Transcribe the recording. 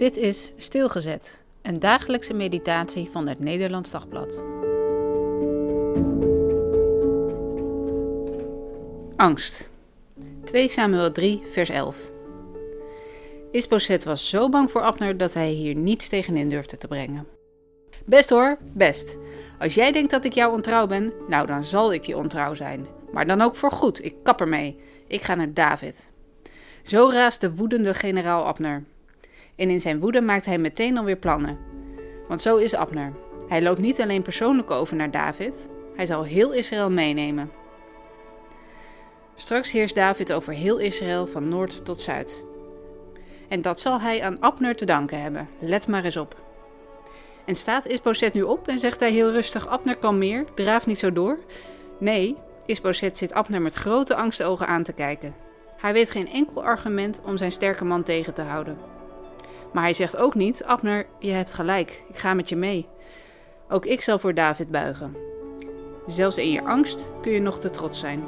Dit is Stilgezet, een dagelijkse meditatie van het Nederlands Dagblad. Angst. 2 Samuel 3, vers 11. Isboset was zo bang voor Abner dat hij hier niets tegenin durfde te brengen. Best hoor, best. Als jij denkt dat ik jou ontrouw ben, nou dan zal ik je ontrouw zijn. Maar dan ook voor goed, ik kap ermee. Ik ga naar David. Zo raast de woedende generaal Abner. En in zijn woede maakt hij meteen alweer plannen. Want zo is Abner. Hij loopt niet alleen persoonlijk over naar David, hij zal heel Israël meenemen. Straks heerst David over heel Israël van noord tot zuid. En dat zal hij aan Abner te danken hebben. Let maar eens op. En staat Isboset nu op en zegt hij heel rustig: Abner, kan meer, draaf niet zo door. Nee, Isboset zit Abner met grote angstogen aan te kijken. Hij weet geen enkel argument om zijn sterke man tegen te houden. Maar hij zegt ook niet: Abner, je hebt gelijk, ik ga met je mee. Ook ik zal voor David buigen. Zelfs in je angst kun je nog te trots zijn.